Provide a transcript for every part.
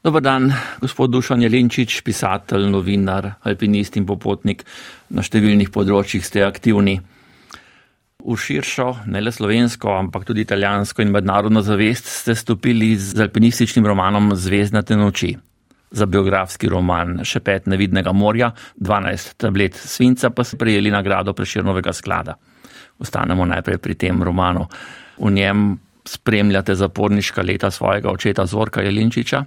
Dobar dan, gospod Dušan Jelinčič, pisatelj, novinar, alpinist in popotnik na številnih področjih ste aktivni. V širšo, ne le slovensko, ampak tudi italijansko in mednarodno zavest ste stopili z alpinističnim romanom Zvezdnate noči. Za biografski roman Šepet nevidnega morja, 12 tablet svinca pa ste prejeli nagrado preširnovega sklada. Ostanemo najprej pri tem romanu. V njem spremljate zaporniška leta svojega očeta Zorka Jelinčiča,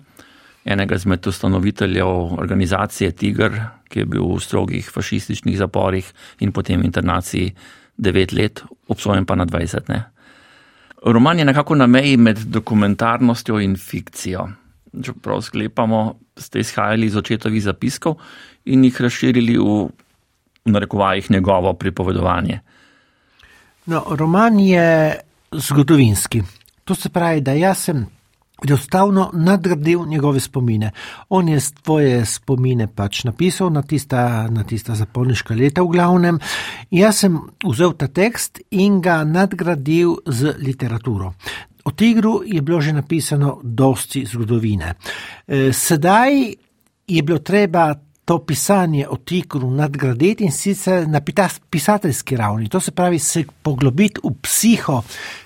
enega izmed ustanoviteljev organizacije Tiger, ki je bil v strogih fašističnih zaporih in potem internaciji 9 let, obsojen pa na 20. Ne. Roman je nekako na meji med dokumentarnostjo in fikcijo. Čeprav sklepamo, ste izhajali iz očetovih zapiskov in jih razširili v, v narekovajih njegovo pripovedovanje. No, roman je zgodovinski. To se pravi, da jaz sem enostavno nadgradil njegove spomine. On je svoje spomine pač napisal na tista, na tista zaporniška leta, v glavnem. Jaz sem vzel ta tekst in ga nadgradil z literaturo. O tigru je bilo že napisano dosti zgodovine. E, sedaj je bilo treba to pisanje o tigru nadgraditi in sicer na pisateljski ravni, to se pravi se poglobiti v psiho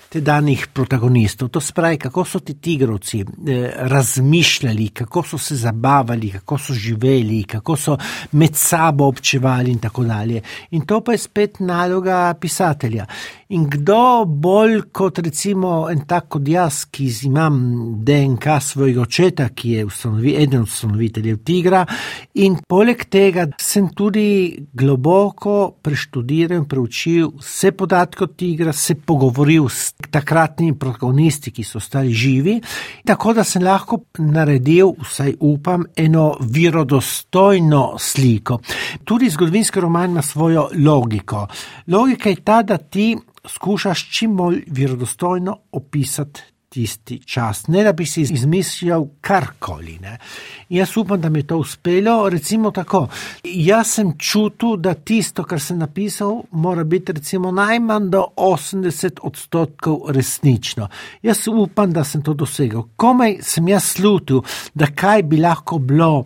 te danih protagonistov. To spravi, kako so ti tigrovci eh, razmišljali, kako so se zabavali, kako so živeli, kako so med sabo občevali in tako dalje. In to pa je spet naloga pisatelja. In kdo bolj kot recimo en tak kot jaz, ki imam DNK svojega očeta, ki je ustanovi, eden od ustanoviteljev Tigra, in poleg tega sem tudi globoko preštudiral in preučil vse podatke od Tigra, se pogovoril s takratnimi protagonisti, ki so stali živi, tako da sem lahko naredil, vsaj upam, eno virodostojno sliko. Tudi zgodovinski roman ima svojo logiko. Logika je ta, da ti skušaš čim bolj verodostojno opisati tisti čas, ne da bi si izmislil karkoli. Ne. Jaz upam, da mi je to uspelo. Recimo tako, jaz sem čutil, da tisto, kar sem napisal, mora biti recimo najmanj do 80 odstotkov resnično. Jaz upam, da sem to dosegel. Komaj sem jaz slutil, da kaj bi lahko bilo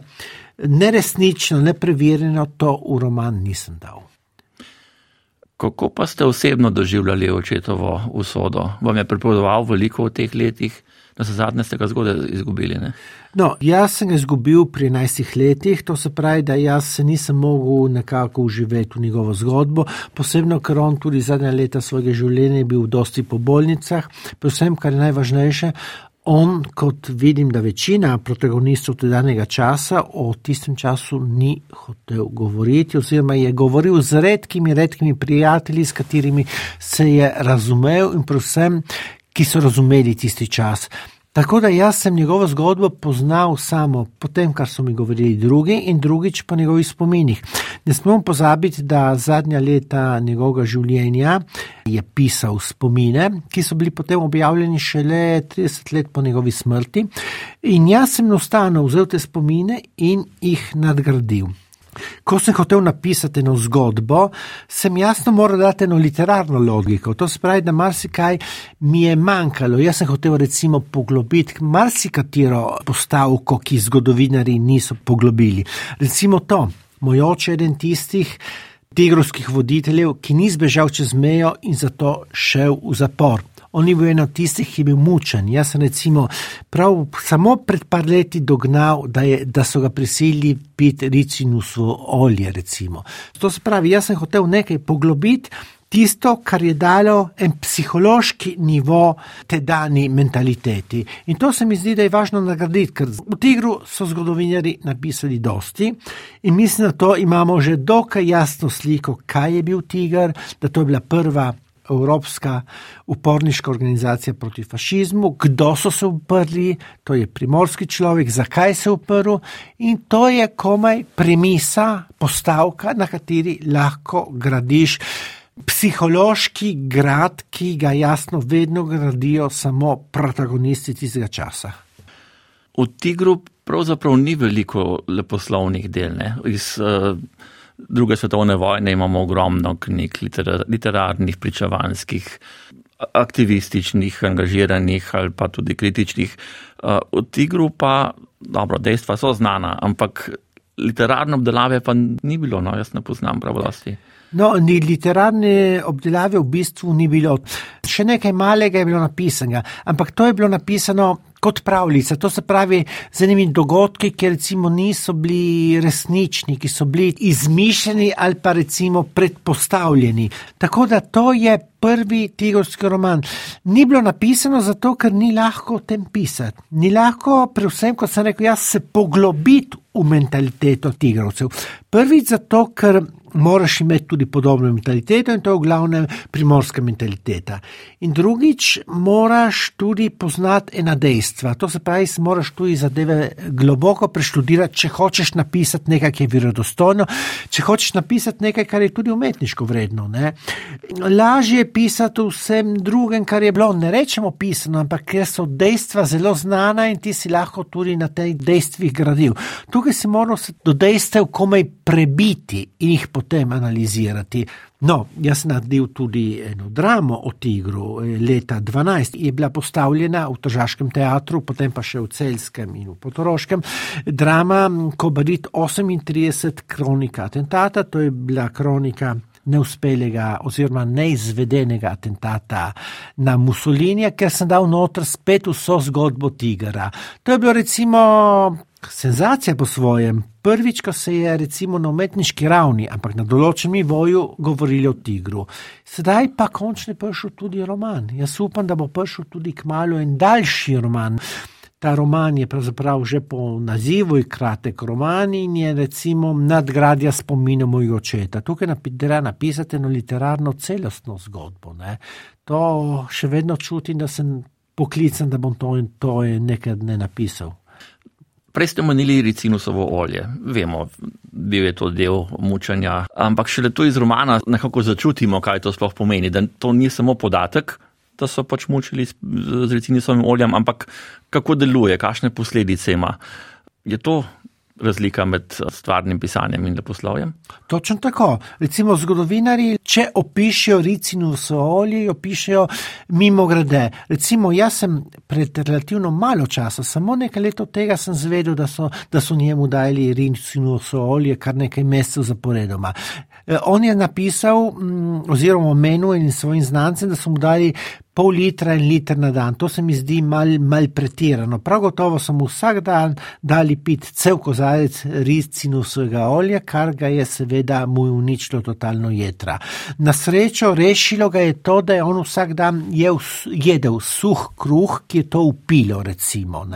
neresnično, nepreverjeno, to v roman nisem dal. Kako pa ste osebno doživljali očetovo usodo? Vam je pripovedoval veliko v teh letih, da se zadnje ste ga zgodaj izgubili? Ne? No, jaz sem ga izgubil pri 11 letih, to se pravi, da jaz se nisem mogel nekako uživeti v njegovo zgodbo, posebno, ker on tudi zadnja leta svojega življenja je bil v dosti po bolnicah, predvsem, kar je najvažnejše, on, kot vidim, da večina protagonistov tedanjega časa o tistem času ni hotel govoriti, oziroma je govoril z redkimi, redkimi prijatelji, s katerimi se je razumel in predvsem, ki so razumeli tisti čas. Tako da jaz sem njegovo zgodbo poznal samo po tem, kar so mi govorili drugi, in drugič po njegovih spominih. Ne smemo pozabiti, da zadnja leta njegovega življenja je pisal spomine, ki so bili potem objavljeni šele 30 let po njegovi smrti. In jaz sem enostavno vzel te spomine in jih nadgradil. Ko sem hotel napisati eno zgodbo, sem jasno moral dati eno literarno logiko. To spravi, da marsikaj mi je manjkalo. Jaz sem hotel recimo poglobiti marsikatero postavko, ki zgodovinari niso poglobili. Recimo to, moj oče je eden tistih tigrovskih voditeljev, ki ni zbežal čez mejo in zato šel v zapor. On je bil eno tistih, ki je bil mučen. Jaz sem recimo prav samo pred par leti dognal, da, je, da so ga prisilili piti ricinusovo olje. Recimo. To se pravi, jaz sem hotel nekaj poglobiti. Tisto, kar je dalo en psihološki nivo te dani mentaliteti. In to se mi zdi, da je važno nagraditi, ker v Tigru so zgodovinari napisali dosti in mislim, da to imamo že dokaj jasno sliko, kaj je bil Tiger, da to je bila prva Evropska uporniška organizacija proti fašizmu, kdo so se uprli, to je primorski človek, zakaj se je uprl in to je komaj premisa, postavka, na kateri lahko gradiš psihološki grad, ki ga jasno vedno gradijo samo protagonisti tistega časa. V Tigru pravzaprav ni veliko leposlovnih del. Ne? Iz uh, druge svetovne vojne imamo ogromno knjig, literar, literarnih, pričevanskih, aktivističnih, angažiranih ali pa tudi kritičnih. V Tigru pa dobro, dejstva so znana, ampak literarne obdelave pa ni bilo, no, jaz ne poznam pravosti. No, ni literarne obdelave v bistvu ni bilo. Še nekaj malega je bilo napisanega, ampak to je bilo napisano kot pravljica. To se pravi, zanimivi dogodki, ki recimo niso bili resnični, ki so bili izmišljeni ali pa recimo predpostavljeni. Tako da to je prvi tigorski roman. Ni bilo napisano zato, ker ni lahko o tem pisati. Ni lahko, predvsem, kot sem rekel, jaz se poglobiti v mentaliteto tigrovcev. Prvič zato, ker moraš imeti tudi podobno mentaliteto in to je v glavnem primorska mentaliteta. In drugič, moraš tudi poznati ena dejstva. To se pravi, moraš tudi zadeve globoko preštudirati, če hočeš napisati nekaj, ki je verodostojno, če hočeš napisati nekaj, kar je tudi umetniško vredno. Ne? Lažje je pisati vsem drugem, kar je bilo, ne rečemo pisano, ampak ker so dejstva zelo znana in ti si lahko tudi na teh dejstvih gradil. Tukaj si moral do dejstev komaj prebiti in jih potem potem analizirati. No, jaz sem naredil tudi eno dramo o tigru. Leta 12 je bila postavljena v Tržaškem teatru, potem pa še v Celskem in v Potoroškem. Drama Kobarit 38, kronika atentata, to je bila kronika. Neuspelega oziroma neizvedenega atentata na Mussolinija, ker sem dal noter spet vso zgodbo tigra. To je bilo recimo senzacija po svojem. Prvič, ko se je recimo na umetniški ravni, ampak na določenem nivoju, govorili o tigru. Sedaj pa končno je prišel tudi roman. Jaz upam, da bo prišel tudi k malu en daljši roman. Ta roman je pravzaprav že po nazivu kratek roman in je recimo nadgradja spomina mojega očeta. Tukaj treba napisati eno literarno celostno zgodbo. Ne. To še vedno čutim, da sem poklican, da bom to in to nekaj ne napisal. Prej ste omenili ricinusovo olje. Vemo, bil je to del mučanja, ampak šele to iz romana nekako začutimo, kaj to sploh pomeni. Da to ni samo podatek, da so pač mučili z ricinusovim oljem, ampak kako deluje, kakšne posledice ima. Je to razlika med stvarnim pisanjem in leposlovjem? Točno tako. Recimo zgodovinari, če opišijo ricinus olje, opišijo mimo grede. Recimo jaz sem pred relativno malo časa, samo nekaj let od tega sem zvedel, da so, da so njemu dali ricinus olje kar nekaj mesecev zaporedoma. E, on je napisal mm, oziroma omenil in svojim znancem, da so mu dali pol litra in liter na dan. To se mi zdi mal, mal pretirano. Prav gotovo sem vsak dan dali pit cel kozarec ricinusovega olja, kar ga je seveda mu uničilo totalno jedra. Na srečo rešilo ga je to, da je on vsak dan jev, jedel suh kruh, ki je to upilo, recimo.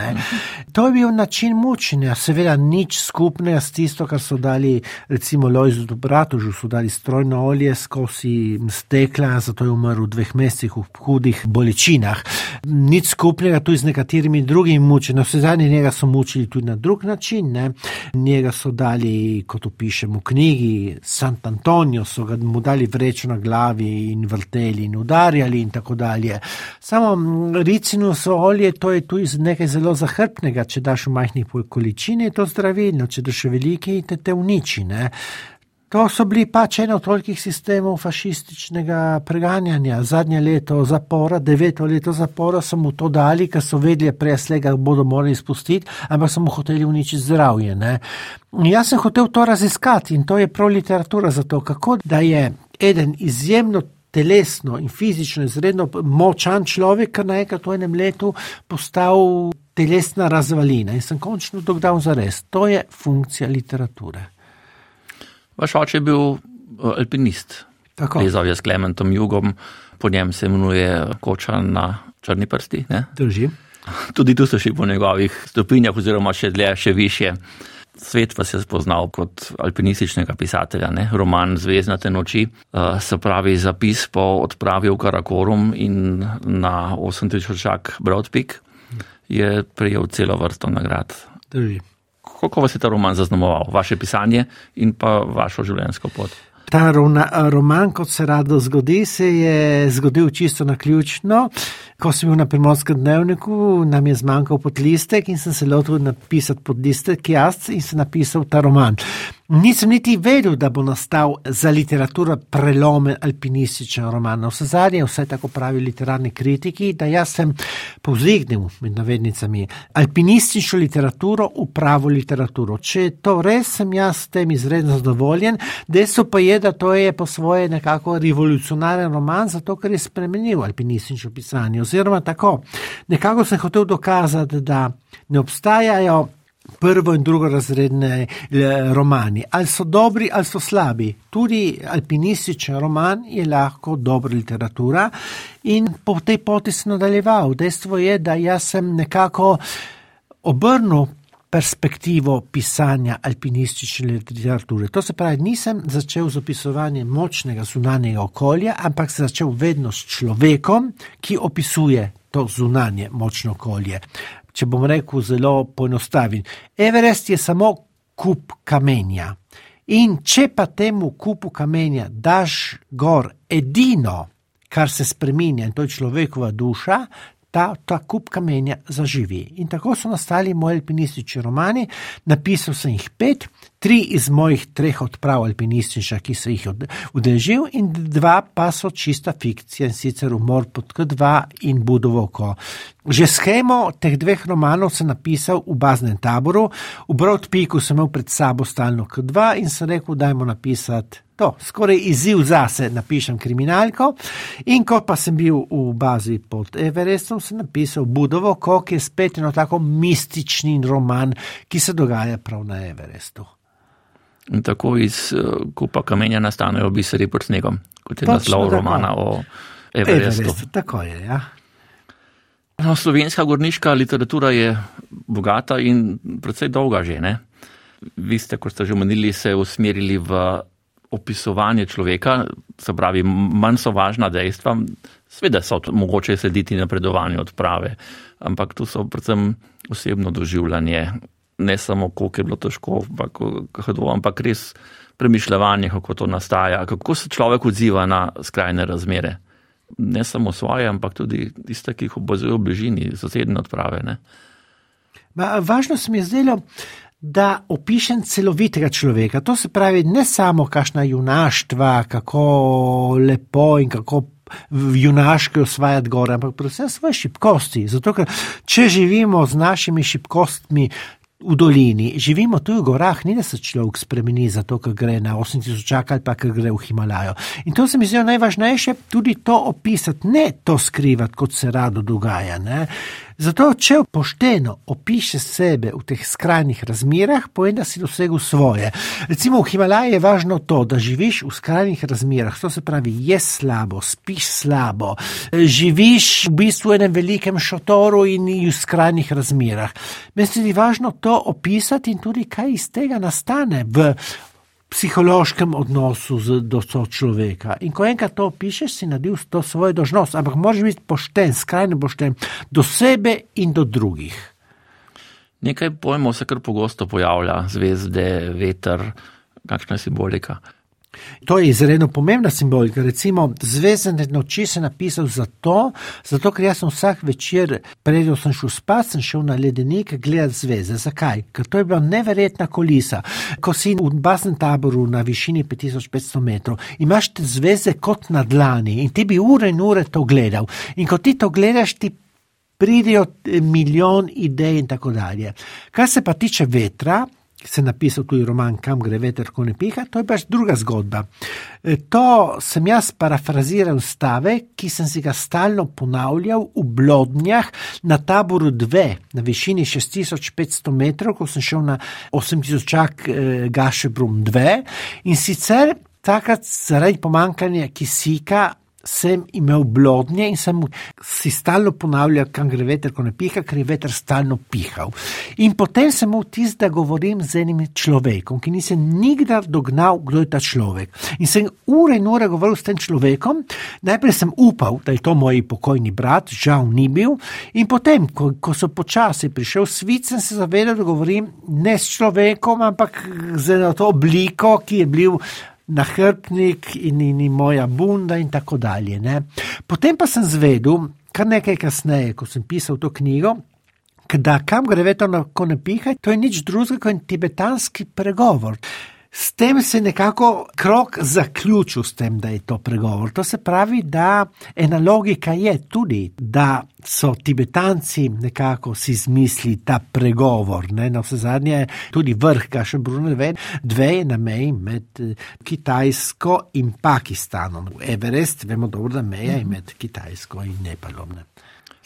To je bil način mučenja, seveda nič skupnega s tisto, kar so dali recimo Lojzu Dobratožu, so dali strojno olje skozi stekla, zato je umrl v dveh mesecih v hudi hudih bolečinah. Nič skupnega tudi z nekaterimi drugimi mučenji. Vse zadnje njega so mučili tudi na drug način. Ne. Njega so dali, kot opišemo v knjigi, Sant Antonijo, so ga mu dali vrečo na glavi in vrteli in udarjali in tako dalje. Samo ricino so olje, to je tudi nekaj zelo zahrbnega. Če daš v majhnih količini, je to zdravilno, če daš velike, te te uniči. Ne. To so bili pač eno od tolikih sistemov fašističnega preganjanja. Zadnje leto zapora, deveto leto zapora, so mu to dali, ker so vedeli, ga bodo morali izpustiti, ampak so mu hoteli uničiti zdravje. Ne? Jaz sem hotel to raziskati in to je prav literatura za to, kako da je eden izjemno. Telesno in fizično izredno močan človek, kar naenkrat v enem letu postal telesna razvalina in sem končno dogdal za res. To je funkcija literature. Vaš oče je bil eh, alpinist. Plezal je s Klementom Jugom, po njem se imenuje koča na črni prsti. Ne? Drži. Tudi tu so šli po njegovih stopinjah, oziroma še dlje, še više. Svet vas je spoznal kot alpinističnega pisatelja, ne? roman Zvezdnate noči, uh, se pravi zapis po odpravi v Karakorum in na 8000 Broadpeak je prejel celo vrsto nagrad. Drži kako vas je ta roman zaznamoval, vaše pisanje in pa vašo življenjsko pot? Ta roman, kot se rado zgodi, se je zgodil čisto na ključno. Ko sem bil na primorskem dnevniku, nam je zmanjkal podlistek in sem se lotil napisati podlistek jaz in sem napisal ta roman. Nisem niti vedel, da bo nastal za literaturo prelomen alpinističen roman. Vse zadnje, vse tako pravi literarni kritiki, da jaz sem povzdignil med navednicami alpinistično literaturo v pravo literaturo. Če je to res, sem jaz s tem izredno zadovoljen. Dejstvo pa je, da to je po svoje nekako revolucionaren roman, zato ker je spremenil alpinistično pisanje. Oziroma tako, nekako sem hotel dokazati, da ne obstajajo prvo in drugo razredne eh, romani. Ali so dobri ali so slabi. Tudi alpinističen roman je lahko dobra literatura in po tej poti sem nadaljeval. Dejstvo je, da jaz sem nekako obrnil perspektivo pisanja alpinistične literature. To se pravi, nisem začel z opisovanjem močnega zunanjega okolja, ampak sem začel vedno s človekom, ki opisuje to zunanje močno okolje če bom rekel zelo poenostavljen. Everest je samo kup kamenja. In če pa temu kupu kamenja daš gor edino, kar se spremenja, in to je človekova duša, ta, ta kup kamenja zaživi. In tako so nastali moji alpinistični romani. Napisal sem jih pet, tri iz mojih treh odprav alpinističnih, ki sem jih udeležil, in dva pa so čista fikcija in sicer umor pod K2 in Budovo oko. Že schemo teh dveh romanov sem napisal v baznem taboru, v Broadpeaku sem imel pred sabo stalno K2 in sem rekel, dajmo napisati to, skoraj izziv zase, napišem kriminalko. In ko pa sem bil v bazi pod Everestom, sem napisal Budovo, kot je spet eno tako mistični roman, ki se dogaja prav na Everestu. In tako iz uh, kupa kamenja nastanejo biseri pod snegom, kot je naslov romana o Everestu. Everest, tako je, ja. No, slovenska gorniška literatura je bogata in predvsej dolga že. Ne? Vi ste, kot ste že omenili, se usmerili v opisovanje človeka, se pravi, manj so važna dejstva, sveda so mogoče slediti napredovanju odprave, ampak tu so predvsem osebno doživljanje, ne samo koliko je bilo težko, ampak, ampak res premišljanje, kako to nastaja, kako se človek odziva na skrajne razmere. Ne samo svoje, ampak tudi tiste, ki jih obozujejo v bližini, sosednje odprave. Ma, važno se mi je zdelo, da opišem celovitega človeka. To se pravi, ne samo kašna junaštva, kako lepo in kako. Junaški osvajati gore, ampak predvsem svoje šibkosti. Zato, ker če živimo z našimi šibkostmi v dolini, živimo tu v gorah, ni da se človek spremeni, zato ker gre na 8000 ali pa ker gre v Himalajo. In to se mi zdi najvažnejše, tudi to opisati, ne to skrivati, kot se rado dogaja. Ne? Zato, če pošteno opišeš sebe v teh skrajnih razmerah, povem, da si dosegel svoje. Recimo v Himalaji je važno to, da živiš v skrajnih razmerah, to se pravi, je slabo, spiš slabo, živiš v bistvu v enem velikem šotoru in v skrajnih razmerah. Meni je važno to opisati in tudi, kaj iz tega nastane v psihološkem odnosu z, do človeka. In ko enkrat to opišeš, si naredil to svojo dožnost, ampak moraš biti pošten, skrajno pošten do sebe in do drugih. Nekaj pojmov se kar pogosto pojavlja, zvezde, veter, kakšna je simbolika. To je izredno pomembna simbolika. Recimo, zvezdne noči sem napisal zato, zato ker jaz sem vsak večer, preden sem šel spat, sem šel na ledenik gledati zvezde. Zakaj? Ker to je bila neverjetna kolisa. Ko si v baznem taboru na višini 5500 metrov, imaš te zvezde kot na dlani in ti bi ure in ure to gledal. In ko ti to gledaš, ti pridijo milijon idej in tako dalje. Kar se pa tiče vetra, se je napisal tudi roman Kam gre veter, ko ne piha, to je pač druga zgodba. E, to sem jaz parafraziral stave, ki sem si ga stalno ponavljal v Blodnjah na taboru 2 na višini 6500 metrov, ko sem šel na 8000 čak eh, Gašebrum 2 in sicer takrat zaradi pomankanja kisika sem imel blodnje in sem si stalno ponavljal, kam gre veter, ko ne piha, ker je veter stalno pihal. In potem sem imel tisto, da govorim z enim človekom, ki nisem nikdar dognal, kdo je ta človek. In sem ure in ure govoril s tem človekom, najprej sem upal, da je to moj pokojni brat, žal ni bil, in potem, ko, ko so počasi prišel svet, sem se zavedal, da govorim ne s človekom, ampak z eno to obliko, ki je bil nahrbnik in, in, in moja bunda in tako dalje. Ne. Potem pa sem zvedel, kar nekaj kasneje, ko sem pisal to knjigo. Da, kam gre veter, ko ne piha, to je nič drugega kot tibetanski pregovor. S tem se nekako krok zaključil, s tem, da je to pregovor. To se pravi, da ena logika je tudi, da so Tibetanci nekako si izmislili ta pregovor. Ne? Na vse zadnje, tudi vrh, kar še Bruno ve, dve je na meji med eh, Kitajsko in Pakistanom. Everest, vemo dobro, da meja je med Kitajsko in Nepalom. Ne?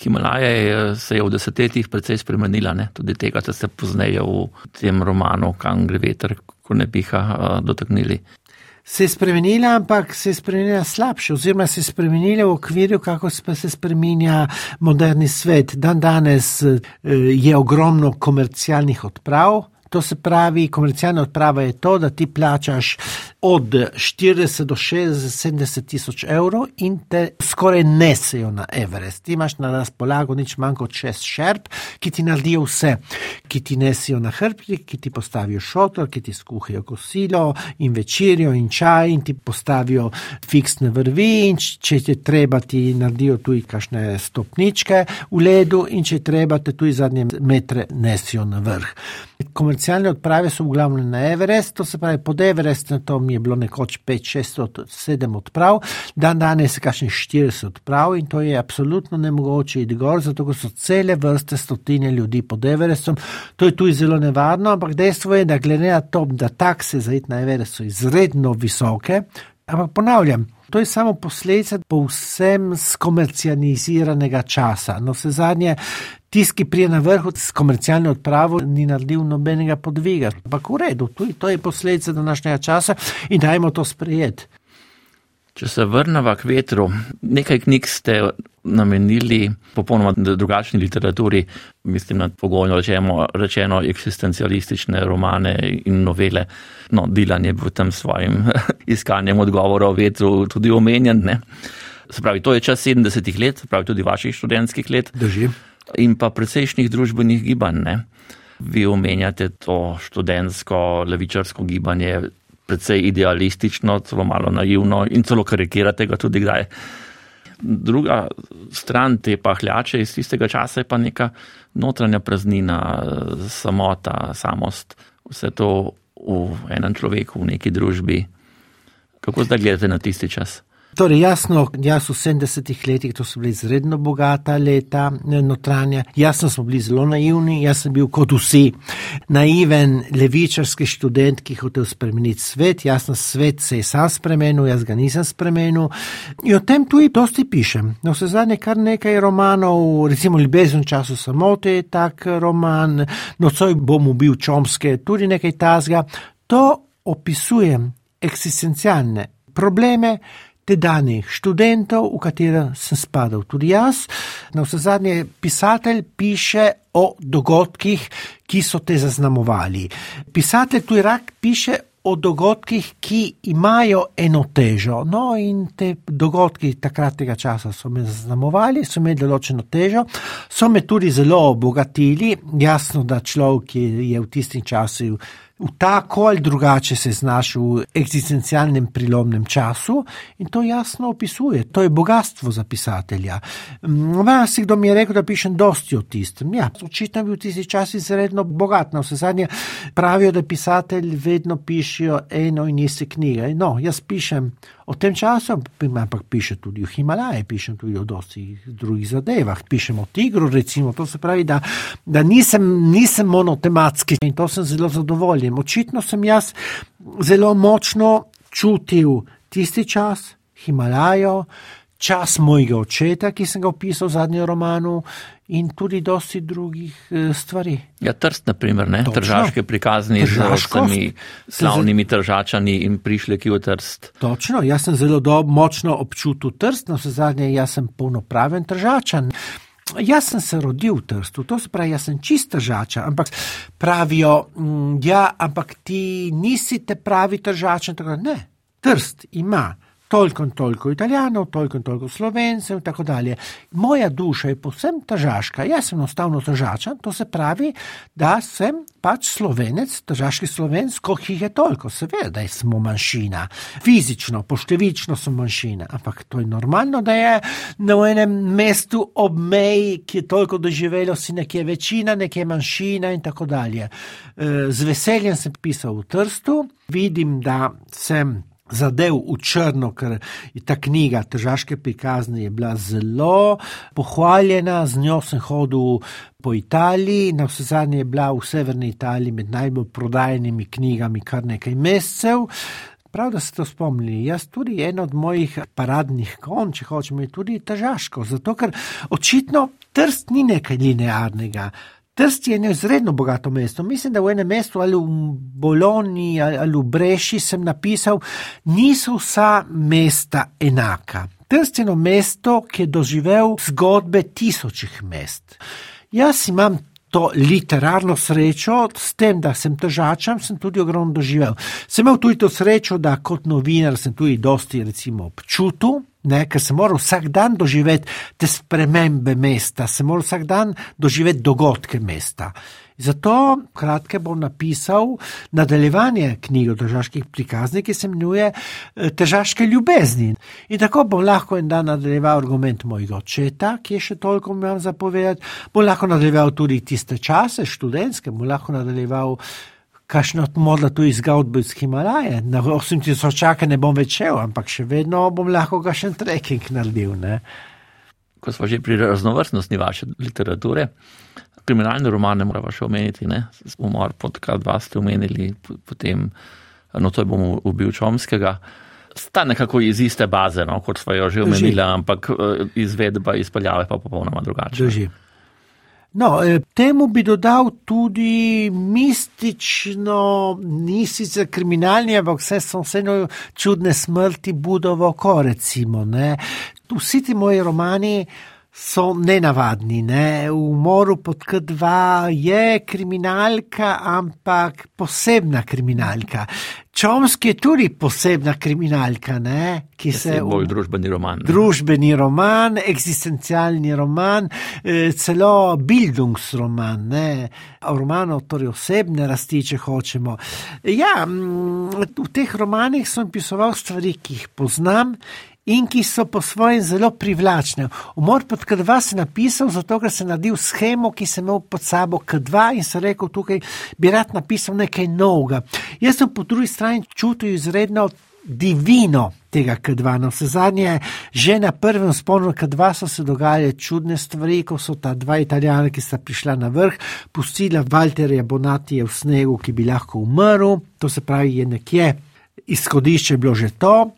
Himalaja se je v desetletjih precej spremenila, ne? tudi tega, da se pozneje v tem romanu, kam gre veter, ko ne piha, dotaknili. Se je spremenila, ampak se je spremenila slabše, oziroma se je spremenila v okviru, kako se spremenja moderni svet. Dan danes eh, je ogromno komercialnih odprav. To se pravi, komercialna odprava je to, da ti plačaš od 40 do 60, 70 tisoč evrov in te skoraj nesejo na Everest. Ti imaš na razpolago nič manj kot šest šerp, ki ti naredijo vse, ki ti nesijo na hrbtih, ki ti postavijo šotor, ki ti skuhajo kosilo in večerjo in čaj in ti postavijo fiksne vrvi in če ti treba, ti naredijo tudi kašne stopničke v ledu in če treba, te tudi zadnje metre nesijo na vrh. Komercialne odprave so v glavnem na Everest, to se pravi pod Everestom je bilo nekoč 5, 6, 7 odprav, dan danes je kakšnih 40 odprav in to je absolutno nemogoče iti gor, zato so cele vrste stotine ljudi pod Everestom. To je tudi zelo nevarno, ampak dejstvo je, da glede na to, da takse za it na Everest so izredno visoke, ampak ponavljam. To je samo posledica povsem skomercializiranega časa. No, vse zadnje, tisti, ki prije na vrhu s komercialno odpravo, ni naredil nobenega podviga. Ampak v redu, to je posledica današnjega časa in dajmo to sprejeti. Če se vrnemo k vetru, nekaj knjig ste namenili popolnoma drugačni literaturi, mislim na pogojno rečeno, rečeno eksistencialistične romane in novele. No, Dilan je bil v tem svojim iskanjem odgovora o vetru tudi omenjen. Ne? Se pravi, to je čas 70-ih let, pravi tudi vaših študentskih let. Drži in pa precejšnjih družbenih gibanj. Ne? Vi omenjate to študentsko levičarsko gibanje, precej idealistično, celo malo naivno in celo karikirate ga tudi kdaj. Druga stran te pahljače iz tistega časa je pa neka notranja praznina, samota, samost, vse to v enem človeku, v neki družbi. Kako zdaj gledate na tisti čas? Torej, jasno, jaz v 70-ih letih, to so bili izredno bogata leta, notranja, jasno smo bili zelo naivni, jaz sem bil kot vsi naiven levičarski študent, ki je hotel spremeniti svet, jasno, svet se je sam spremenil, jaz ga nisem spremenil in o tem tudi dosti pišem. No, vse zadnje kar nekaj romanov, recimo Ljubezen v času samote je tak roman, Nocoj bom ubil Čomske, tudi nekaj tazga, to opisujem eksistencialne probleme, tedanjih študentov, v katero sem spadal tudi jaz. Na vse zadnje, pisatelj piše o dogodkih, ki so te zaznamovali. Pisatelj tu rak piše o dogodkih, ki imajo eno težo. No, in te dogodki takratnega časa so me zaznamovali, so imeli določeno težo, so me tudi zelo obogatili. Jasno, da človek je v tistem času v tako ali drugače se znašel v eksistencialnem prilomnem času in to jasno opisuje. To je bogatstvo za pisatelja. Vas mm, kdo mi je rekel, da pišem dosti o tistem. Ja, očitno bi v tisti časi izredno bogat. Na vse zadnje pravijo, da pisatelji vedno pišijo eno in iste knjige. No, jaz pišem o tem času, ampak pišem tudi o Himalaji, pišem tudi o dosti drugih zadevah, pišem o tigru, recimo. To se pravi, da, da nisem, nisem monotematski in to sem zelo zadovoljen očitno sem jaz zelo močno čutil tisti čas, Himalajo, čas mojega očeta, ki sem ga opisal v zadnjem romanu. In tudi dosti drugih eh, stvari. Ja, trst, naprimer, ne? Tržaške prikazni z temi slavnimi tržačani in prišli ki v trst. Točno, jaz sem zelo do, močno občutil trst, no se zadnje, jaz sem polnopraven tržačan. Jaz sem se rodil v Trstu, to se pravi, jaz sem čista žača, ampak pravijo, mm, ja, ampak ti nisi te pravi tržačen. Ne, Trst ima toliko in toliko italijanov, toliko in toliko slovencev in tako dalje. Moja duša je povsem težaška, jaz sem enostavno težačan, to se pravi, da sem pač slovenec, težaški slovenc, koliko jih je toliko, seveda, da smo manjšina, fizično, poštevično smo manjšina, ampak to je normalno, da je na enem mestu ob meji, ki je toliko doživelo, si nekje večina, nekje manjšina in tako dalje. Eh, z veseljem sem pisal v Trstu, vidim, da sem zadev v črno, ker je ta knjiga, težaške prikazne, je bila zelo pohvaljena, z njo sem hodil po Italiji, na vse zadnje je bila v severni Italiji med najbolj prodajenimi knjigami kar nekaj mesecev. Prav, da ste to spomnili. Jaz tudi en od mojih paradnih konj, če hočemo, je tudi težaško, zato ker očitno trst ni nekaj linearnega. Trst je eno izredno bogato mesto. Mislim, da v enem mestu ali v Bologni ali v Breši sem napisal, niso vsa mesta enaka. Trst je eno mesto, ki je doživel zgodbe tisočih mest. Jaz imam to literarno srečo, s tem, da sem težačem, sem tudi ogromno doživel. Sem imel tudi to srečo, da kot novinar sem tudi dosti recimo občutil, Ne, ker se mora vsak dan doživeti te spremembe mesta, se mora vsak dan doživeti dogodke mesta. Zato kratke bom napisal nadaljevanje knjige o težaških prikaznih, ki se imenuje eh, Težaške ljubezni. In tako bom lahko en dan nadaljeval argument mojega očeta, ki je še toliko imel zapovedati, bom lahko nadaljeval tudi tiste čase študentske, bom lahko nadaljeval kakšno modlo tu izgodbo iz Himalaje. Na 8000 čaka ne bom več šel, ampak še vedno bom lahko ga še trekking naredil. Ne? Ko smo že pri raznovrstnosti vaše literature, kriminalne romane moramo še omeniti, ne? umor pod K2 ste omenili, potem no to je bomo ubil Čomskega. Sta nekako iz iste baze, no, kot smo jo že omenili, ampak eh, izvedba izpeljave pa popolnoma drugačna. Drži. No, eh, temu bi dodal tudi mistično, nisi za kriminalni, ampak vse so vseeno čudne smrti, budovo, ko recimo. Ne. Vsi ti moji romani so nenavadni. Ne? V moru pod K2 je kriminalka, ampak posebna kriminalka. Čomski je tudi posebna kriminalka, ne? ki se je bolj družbeni roman. Družbeni roman, eksistencialni roman, eh, celo bildungsroman, ne? roman torej osebne rasti, če hočemo. Ja, v teh romanih sem pisoval stvari, ki jih poznam in ki so po svojem zelo privlačne. Umor pod K2 sem napisal, zato ker sem naredil schemo, ki sem imel pod sabo K2 in sem rekel, tukaj bi rad napisal nekaj novega. Jaz sem po drugi strani čutil izredno divino tega K2. Na vse zadnje, že na prvem sponu K2 so se dogajale čudne stvari, ko so ta dva italijana, ki sta prišla na vrh, pustila Walterja Bonatija v snegu, ki bi lahko umrl. To se pravi, je nekje izhodišče bilo že to.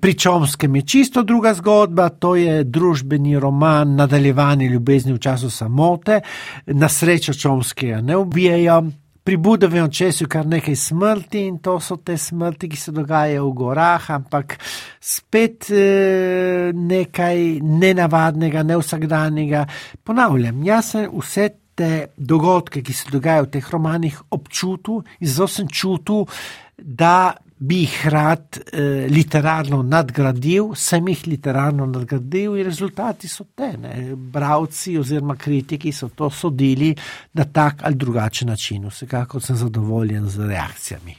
Pri Čomskem je čisto druga zgodba, to je družbeni roman, nadaljevanje ljubezni v času samote, na srečo Čomskega ne ubijajo. Pri Budovem očesu je kar nekaj smrti in to so te smrti, ki se dogajajo v gorah, ampak spet e, nekaj nenavadnega, nevsakdanjega. Ponavljam, jaz sem vse te dogodke, ki se dogajajo v teh romanih, občutil in zelo sem čutil, da bi jih rad eh, literarno nadgradil, sem jih literarno nadgradil in rezultati so te. Ne. Bravci oziroma kritiki so to sodili na tak ali drugačen način. Vsekakor sem zadovoljen z reakcijami.